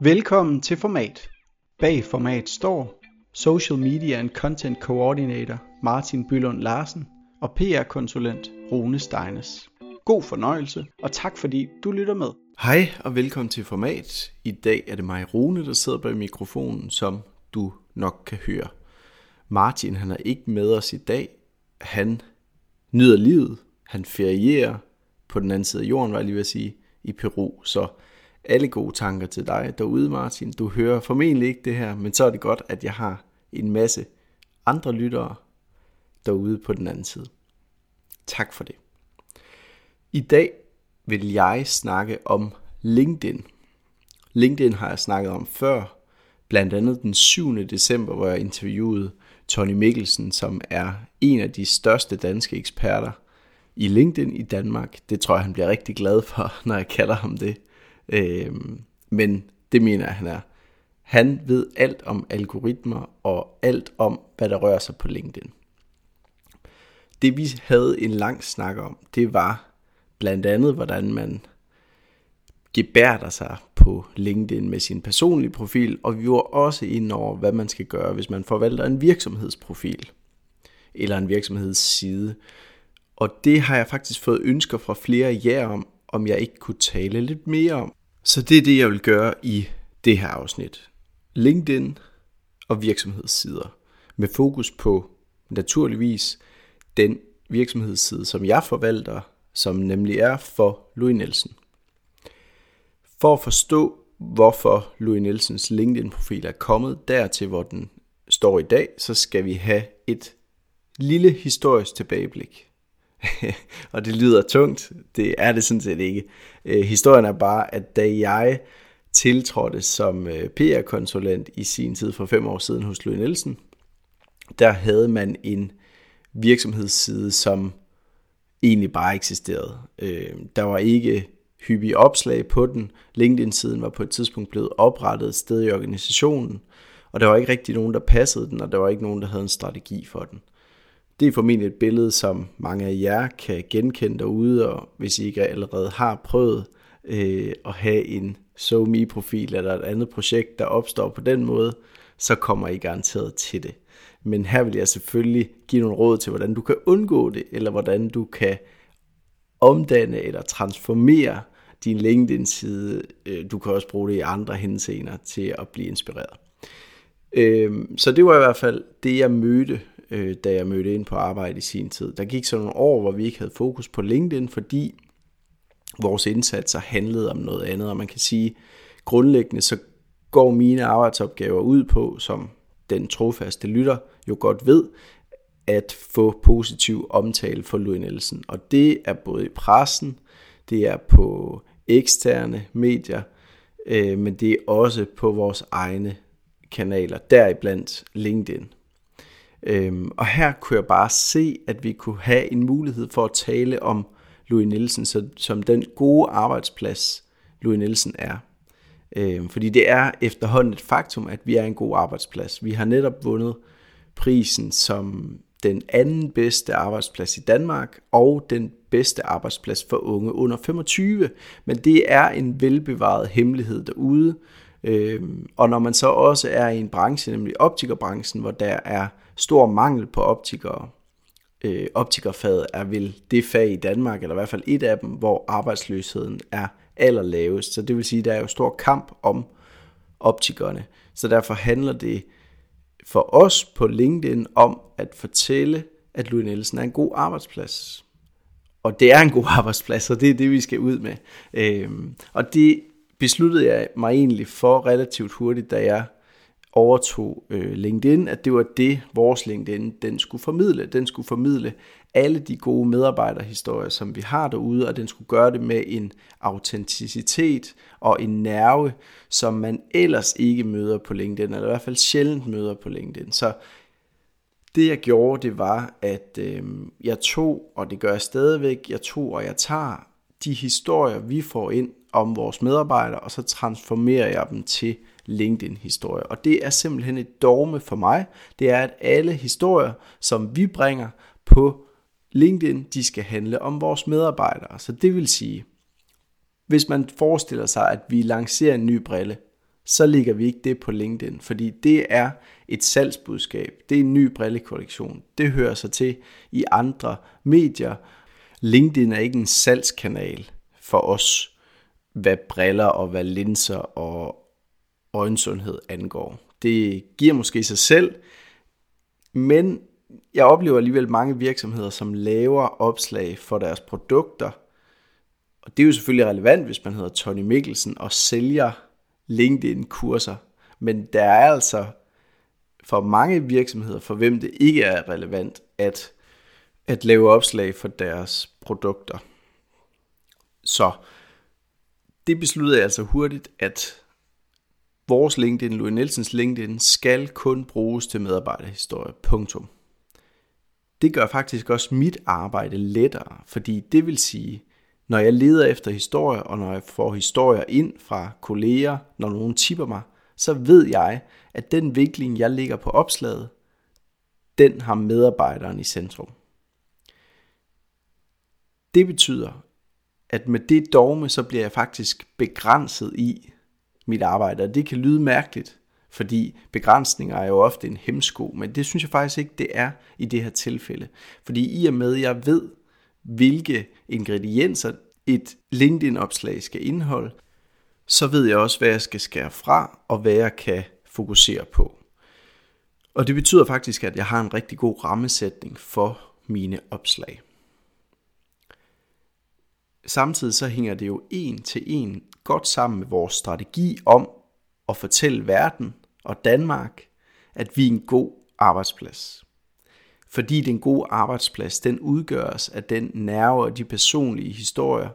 Velkommen til Format. Bag Format står Social Media and Content Coordinator Martin Bylund Larsen og PR-konsulent Rune Steines. God fornøjelse, og tak fordi du lytter med. Hej og velkommen til Format. I dag er det mig, Rune, der sidder bag mikrofonen, som du nok kan høre. Martin han er ikke med os i dag. Han nyder livet. Han ferierer på den anden side af jorden, var jeg lige ved at sige, i Peru. Så alle gode tanker til dig derude, Martin. Du hører formentlig ikke det her, men så er det godt, at jeg har en masse andre lyttere derude på den anden side. Tak for det. I dag vil jeg snakke om LinkedIn. LinkedIn har jeg snakket om før, blandt andet den 7. december, hvor jeg interviewede Tony Mikkelsen, som er en af de største danske eksperter i LinkedIn i Danmark. Det tror jeg, han bliver rigtig glad for, når jeg kalder ham det. Øh, men det mener jeg, han er. Han ved alt om algoritmer og alt om, hvad der rører sig på LinkedIn. Det vi havde en lang snak om, det var blandt andet, hvordan man gebærder sig på LinkedIn med sin personlige profil, og vi var også inde over, hvad man skal gøre, hvis man forvalter en virksomhedsprofil eller en virksomhedsside. Og det har jeg faktisk fået ønsker fra flere af jer om, om jeg ikke kunne tale lidt mere om. Så det er det, jeg vil gøre i det her afsnit. LinkedIn og virksomhedssider. Med fokus på naturligvis den virksomhedsside, som jeg forvalter, som nemlig er for Louis Nielsen. For at forstå, hvorfor Louis Nielsens LinkedIn-profil er kommet dertil, hvor den står i dag, så skal vi have et lille historisk tilbageblik. og det lyder tungt. Det er det sådan set ikke. Øh, historien er bare, at da jeg tiltrådte som øh, PR-konsulent i sin tid for fem år siden hos Louis Nielsen, der havde man en virksomhedsside, som egentlig bare eksisterede. Øh, der var ikke hyppige opslag på den. LinkedIn-siden var på et tidspunkt blevet oprettet et sted i organisationen, og der var ikke rigtig nogen, der passede den, og der var ikke nogen, der havde en strategi for den. Det er formentlig et billede, som mange af jer kan genkende derude, og hvis I ikke allerede har prøvet øh, at have en SoMe-profil eller et andet projekt, der opstår på den måde, så kommer I garanteret til det. Men her vil jeg selvfølgelig give nogle råd til, hvordan du kan undgå det, eller hvordan du kan omdanne eller transformere din LinkedIn-side. Øh, du kan også bruge det i andre henseender til at blive inspireret. Øh, så det var i hvert fald det, jeg mødte øh, da jeg mødte ind på arbejde i sin tid. Der gik så nogle år, hvor vi ikke havde fokus på LinkedIn, fordi vores indsatser handlede om noget andet, og man kan sige, grundlæggende så går mine arbejdsopgaver ud på, som den trofaste lytter jo godt ved, at få positiv omtale for Louis Nielsen. Og det er både i pressen, det er på eksterne medier, øh, men det er også på vores egne kanaler, deriblandt LinkedIn. Øhm, og her kunne jeg bare se, at vi kunne have en mulighed for at tale om Louis Nielsen så, som den gode arbejdsplads, Louis Nielsen er. Øhm, fordi det er efterhånden et faktum, at vi er en god arbejdsplads. Vi har netop vundet prisen som den anden bedste arbejdsplads i Danmark og den bedste arbejdsplads for unge under 25. Men det er en velbevaret hemmelighed derude. Øhm, og når man så også er i en branche, nemlig optikerbranchen, hvor der er stor mangel på optikere. Øh, optikerfaget er vel det fag i Danmark, eller i hvert fald et af dem, hvor arbejdsløsheden er allerlavest. Så det vil sige, at der er jo stor kamp om optikerne. Så derfor handler det for os på LinkedIn om at fortælle, at Louis Nielsen er en god arbejdsplads. Og det er en god arbejdsplads, og det er det, vi skal ud med. Øhm, og det besluttede jeg mig egentlig for relativt hurtigt, da jeg overtog øh, LinkedIn, at det var det, vores LinkedIn den skulle formidle. Den skulle formidle alle de gode medarbejderhistorier, som vi har derude, og den skulle gøre det med en autenticitet og en nerve, som man ellers ikke møder på LinkedIn, eller i hvert fald sjældent møder på LinkedIn. Så det jeg gjorde, det var, at øh, jeg tog, og det gør jeg stadigvæk, jeg tog og jeg tager de historier, vi får ind om vores medarbejdere, og så transformerer jeg dem til LinkedIn-historier. Og det er simpelthen et dogme for mig. Det er, at alle historier, som vi bringer på LinkedIn, de skal handle om vores medarbejdere. Så det vil sige, hvis man forestiller sig, at vi lancerer en ny brille, så ligger vi ikke det på LinkedIn, fordi det er et salgsbudskab, det er en ny brillekollektion, det hører sig til i andre medier. LinkedIn er ikke en salgskanal for os, hvad briller og hvad linser og øjensundhed angår. Det giver måske sig selv, men jeg oplever alligevel mange virksomheder, som laver opslag for deres produkter. Og det er jo selvfølgelig relevant, hvis man hedder Tony Mikkelsen og sælger LinkedIn-kurser. Men der er altså for mange virksomheder, for hvem det ikke er relevant, at, at lave opslag for deres produkter. Så det besluttede jeg altså hurtigt, at vores LinkedIn, Louis Nielsens LinkedIn, skal kun bruges til medarbejderhistorie. Punktum. Det gør faktisk også mit arbejde lettere, fordi det vil sige, når jeg leder efter historier, og når jeg får historier ind fra kolleger, når nogen tipper mig, så ved jeg, at den vinkling, jeg ligger på opslaget, den har medarbejderen i centrum. Det betyder, at med det dogme, så bliver jeg faktisk begrænset i mit arbejde, og det kan lyde mærkeligt, fordi begrænsninger er jo ofte en hemsko, men det synes jeg faktisk ikke, det er i det her tilfælde. Fordi i og med, at jeg ved, hvilke ingredienser et LinkedIn-opslag skal indeholde, så ved jeg også, hvad jeg skal skære fra, og hvad jeg kan fokusere på. Og det betyder faktisk, at jeg har en rigtig god rammesætning for mine opslag. Samtidig så hænger det jo en til en godt sammen med vores strategi om at fortælle verden og Danmark, at vi er en god arbejdsplads. Fordi den gode arbejdsplads, den udgøres af den nerve og de personlige historier,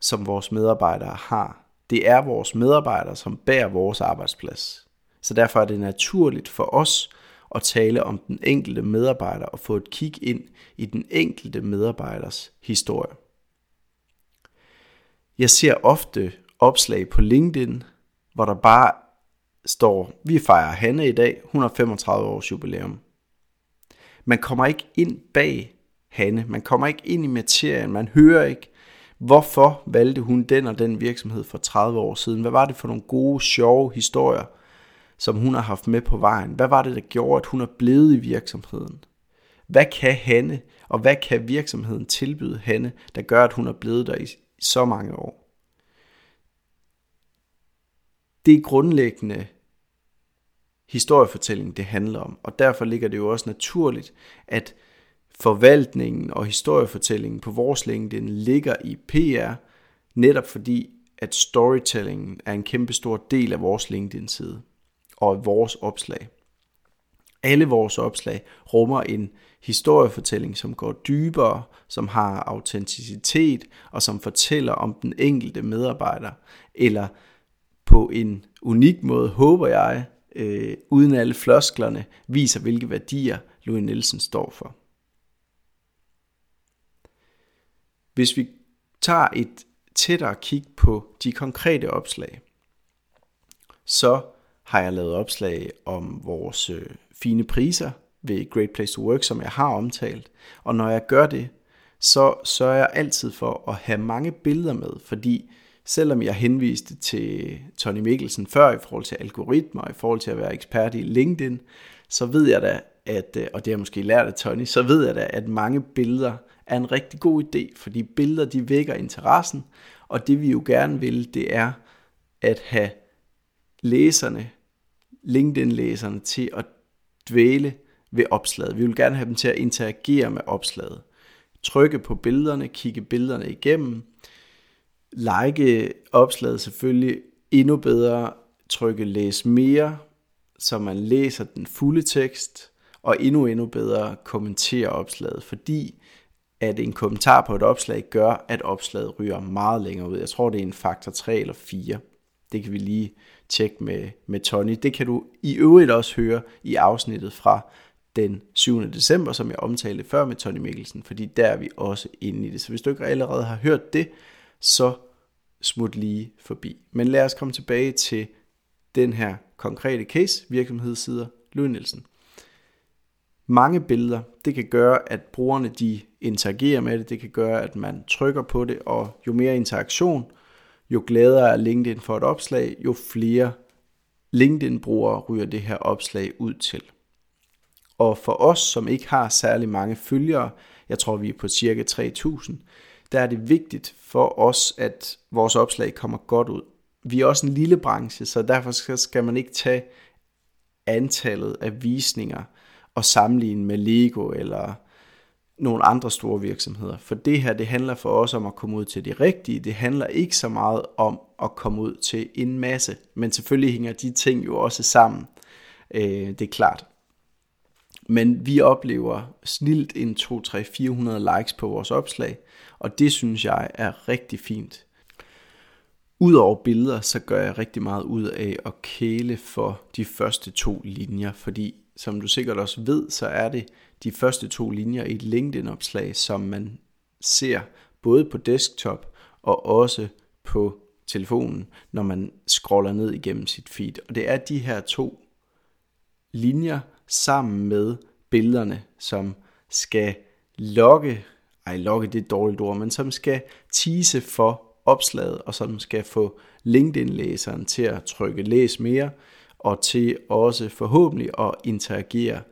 som vores medarbejdere har. Det er vores medarbejdere, som bærer vores arbejdsplads. Så derfor er det naturligt for os at tale om den enkelte medarbejder og få et kig ind i den enkelte medarbejders historie. Jeg ser ofte opslag på LinkedIn, hvor der bare står, vi fejrer Hanne i dag, 135 års jubilæum. Man kommer ikke ind bag Hanne, man kommer ikke ind i materien, man hører ikke, hvorfor valgte hun den og den virksomhed for 30 år siden. Hvad var det for nogle gode, sjove historier, som hun har haft med på vejen? Hvad var det, der gjorde, at hun er blevet i virksomheden? Hvad kan Hanne, og hvad kan virksomheden tilbyde Hanne, der gør, at hun er blevet der i så mange år? Det er grundlæggende historiefortælling, det handler om. Og derfor ligger det jo også naturligt, at forvaltningen og historiefortællingen på vores LinkedIn ligger i PR, netop fordi, at storytelling er en kæmpe stor del af vores LinkedIn-side og af vores opslag. Alle vores opslag rummer en historiefortælling, som går dybere, som har autenticitet og som fortæller om den enkelte medarbejder, eller på en unik måde, håber jeg, øh, uden alle flosklerne, viser hvilke værdier Louis Nielsen står for. Hvis vi tager et tættere kig på de konkrete opslag, så har jeg lavet opslag om vores øh, fine priser ved Great Place to Work, som jeg har omtalt. Og når jeg gør det, så sørger jeg altid for at have mange billeder med, fordi selvom jeg henviste til Tony Mikkelsen før i forhold til algoritmer, i forhold til at være ekspert i LinkedIn, så ved jeg da, at, øh, og det har jeg måske lært af Tony, så ved jeg da, at mange billeder er en rigtig god idé, fordi billeder de vækker interessen, og det vi jo gerne vil, det er at have læserne, LinkedIn-læserne til at dvæle ved opslaget. Vi vil gerne have dem til at interagere med opslaget. Trykke på billederne, kigge billederne igennem, like opslaget selvfølgelig endnu bedre, trykke læs mere, så man læser den fulde tekst, og endnu endnu bedre kommentere opslaget, fordi at en kommentar på et opslag gør, at opslaget ryger meget længere ud. Jeg tror, det er en faktor 3 eller 4. Det kan vi lige tjek med, med Tony. Det kan du i øvrigt også høre i afsnittet fra den 7. december, som jeg omtalte før med Tony Mikkelsen, fordi der er vi også inde i det. Så hvis du ikke allerede har hørt det, så smut lige forbi. Men lad os komme tilbage til den her konkrete case, virksomhedssider Louis Nielsen. Mange billeder, det kan gøre, at brugerne de interagerer med det, det kan gøre, at man trykker på det, og jo mere interaktion, jo gladere er LinkedIn for et opslag, jo flere LinkedIn-brugere ryger det her opslag ud til. Og for os, som ikke har særlig mange følgere, jeg tror vi er på cirka 3000, der er det vigtigt for os, at vores opslag kommer godt ud. Vi er også en lille branche, så derfor skal man ikke tage antallet af visninger og sammenligne med Lego eller nogle andre store virksomheder. For det her, det handler for os om at komme ud til de rigtige. Det handler ikke så meget om at komme ud til en masse. Men selvfølgelig hænger de ting jo også sammen. Øh, det er klart. Men vi oplever snilt en 2, 3, 400 likes på vores opslag. Og det synes jeg er rigtig fint. Udover billeder, så gør jeg rigtig meget ud af at kæle for de første to linjer, fordi som du sikkert også ved, så er det de første to linjer i et LinkedIn-opslag, som man ser både på desktop og også på telefonen, når man scroller ned igennem sit feed. Og det er de her to linjer sammen med billederne, som skal lokke, ej lokke det er et dårligt ord, men som skal tease for opslaget, og som skal få LinkedIn-læseren til at trykke læs mere, og til også forhåbentlig at interagere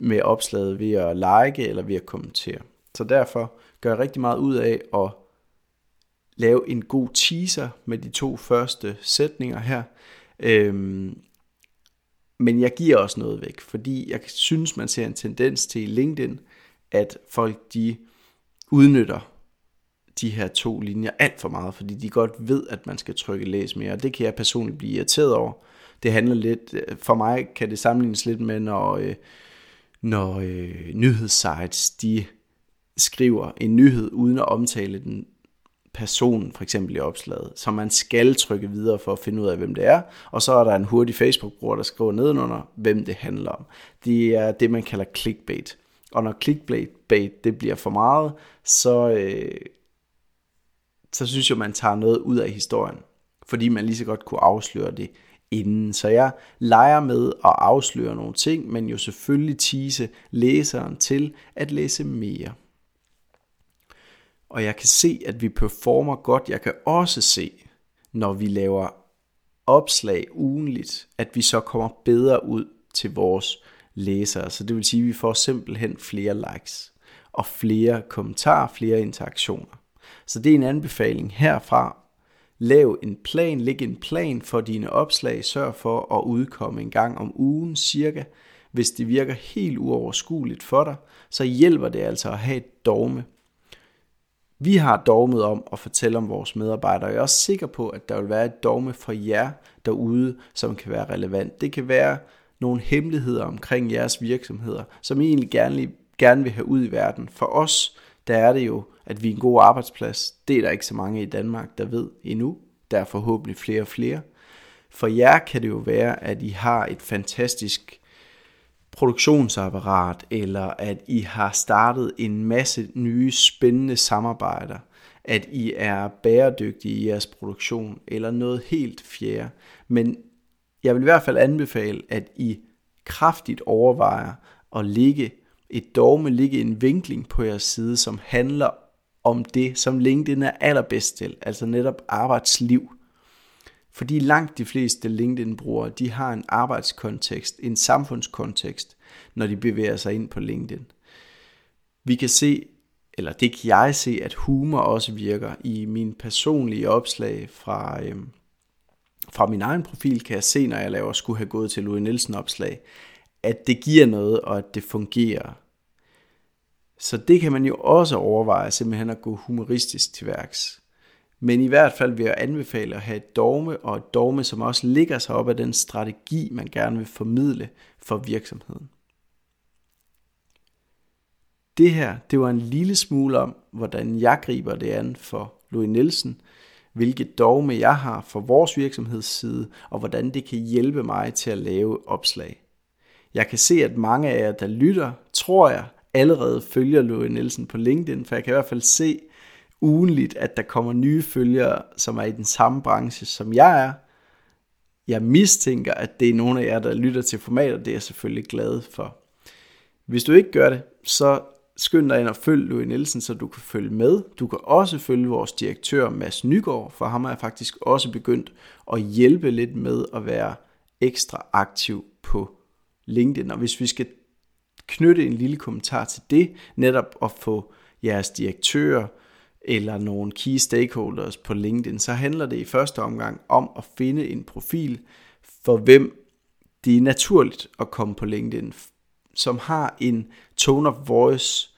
med opslaget ved at like eller ved at kommentere. Så derfor gør jeg rigtig meget ud af at lave en god teaser med de to første sætninger her. Øhm, men jeg giver også noget væk, fordi jeg synes, man ser en tendens til i LinkedIn, at folk de udnytter de her to linjer alt for meget, fordi de godt ved, at man skal trykke læs mere, og det kan jeg personligt blive irriteret over. Det handler lidt, for mig kan det sammenlignes lidt med, når, øh, når øh, nyhedssites, de skriver en nyhed uden at omtale den person, for eksempel i opslaget, så man skal trykke videre for at finde ud af, hvem det er, og så er der en hurtig Facebook-bruger, der skriver nedenunder, hvem det handler om. Det er det, man kalder clickbait. Og når clickbait det bliver for meget, så, øh, så synes jeg, man tager noget ud af historien, fordi man lige så godt kunne afsløre det inden. Så jeg leger med at afsløre nogle ting, men jo selvfølgelig tease læseren til at læse mere. Og jeg kan se, at vi performer godt. Jeg kan også se, når vi laver opslag ugenligt, at vi så kommer bedre ud til vores læsere. Så det vil sige, at vi får simpelthen flere likes og flere kommentarer, flere interaktioner. Så det er en anbefaling herfra. Lav en plan, læg en plan for dine opslag, sørg for at udkomme en gang om ugen cirka. Hvis det virker helt uoverskueligt for dig, så hjælper det altså at have et dogme. Vi har dogmet om at fortælle om vores medarbejdere, og jeg er også sikker på, at der vil være et dogme for jer derude, som kan være relevant. Det kan være nogle hemmeligheder omkring jeres virksomheder, som I egentlig gerne, gerne vil have ud i verden. For os, der er det jo, at vi er en god arbejdsplads. Det er der ikke så mange i Danmark, der ved endnu. Der er forhåbentlig flere og flere. For jer kan det jo være, at I har et fantastisk produktionsapparat, eller at I har startet en masse nye spændende samarbejder, at I er bæredygtige i jeres produktion, eller noget helt fjerde. Men jeg vil i hvert fald anbefale, at I kraftigt overvejer at ligge et dogme, ligge en vinkling på jeres side, som handler om det, som LinkedIn er allerbedst til, altså netop arbejdsliv. Fordi langt de fleste LinkedIn-brugere, de har en arbejdskontekst, en samfundskontekst, når de bevæger sig ind på LinkedIn. Vi kan se, eller det kan jeg se, at humor også virker i min personlige opslag fra, øhm, fra min egen profil, kan jeg se, når jeg laver skulle have gået til Louis Nielsen opslag, at det giver noget, og at det fungerer. Så det kan man jo også overveje, simpelthen at gå humoristisk til værks. Men i hvert fald vil jeg anbefale at have et dogme, og et dogme, som også ligger sig op af den strategi, man gerne vil formidle for virksomheden. Det her, det var en lille smule om, hvordan jeg griber det an for Louis Nielsen, hvilket dogme jeg har for vores virksomhedsside, og hvordan det kan hjælpe mig til at lave opslag. Jeg kan se, at mange af jer, der lytter, tror jeg, allerede følger Louis Nielsen på LinkedIn, for jeg kan i hvert fald se, ugenligt, at der kommer nye følgere, som er i den samme branche, som jeg er. Jeg mistænker, at det er nogle af jer, der lytter til formatet, det er jeg selvfølgelig glad for. Hvis du ikke gør det, så skynd dig ind og følg Louis Nielsen, så du kan følge med. Du kan også følge vores direktør Mads Nygaard, for ham er faktisk også begyndt at hjælpe lidt med at være ekstra aktiv på LinkedIn. Og hvis vi skal knytte en lille kommentar til det, netop at få jeres direktører eller nogle key stakeholders på LinkedIn, så handler det i første omgang om at finde en profil, for hvem det er naturligt at komme på LinkedIn, som har en tone of voice,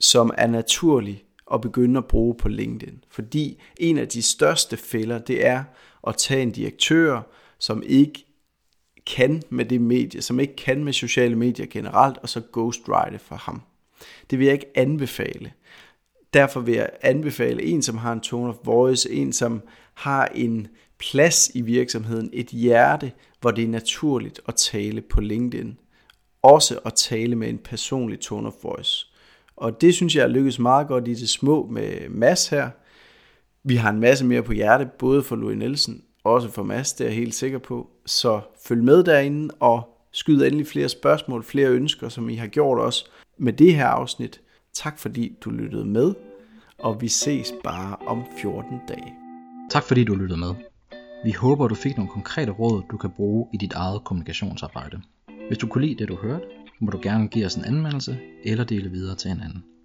som er naturlig at begynde at bruge på LinkedIn. Fordi en af de største fælder, det er at tage en direktør, som ikke kan med det medie, som ikke kan med sociale medier generelt, og så ghostwrite for ham. Det vil jeg ikke anbefale. Derfor vil jeg anbefale en, som har en tone of voice, en, som har en plads i virksomheden, et hjerte, hvor det er naturligt at tale på LinkedIn. Også at tale med en personlig tone of voice. Og det synes jeg er lykkedes meget godt i det små med Mass her. Vi har en masse mere på hjerte, både for Louis Nielsen, også for Mads, det er jeg helt sikker på. Så følg med derinde og skyd endelig flere spørgsmål, flere ønsker, som I har gjort også med det her afsnit. Tak fordi du lyttede med, og vi ses bare om 14 dage. Tak fordi du lyttede med. Vi håber, du fik nogle konkrete råd, du kan bruge i dit eget kommunikationsarbejde. Hvis du kunne lide det, du hørte, må du gerne give os en anmeldelse eller dele videre til en anden.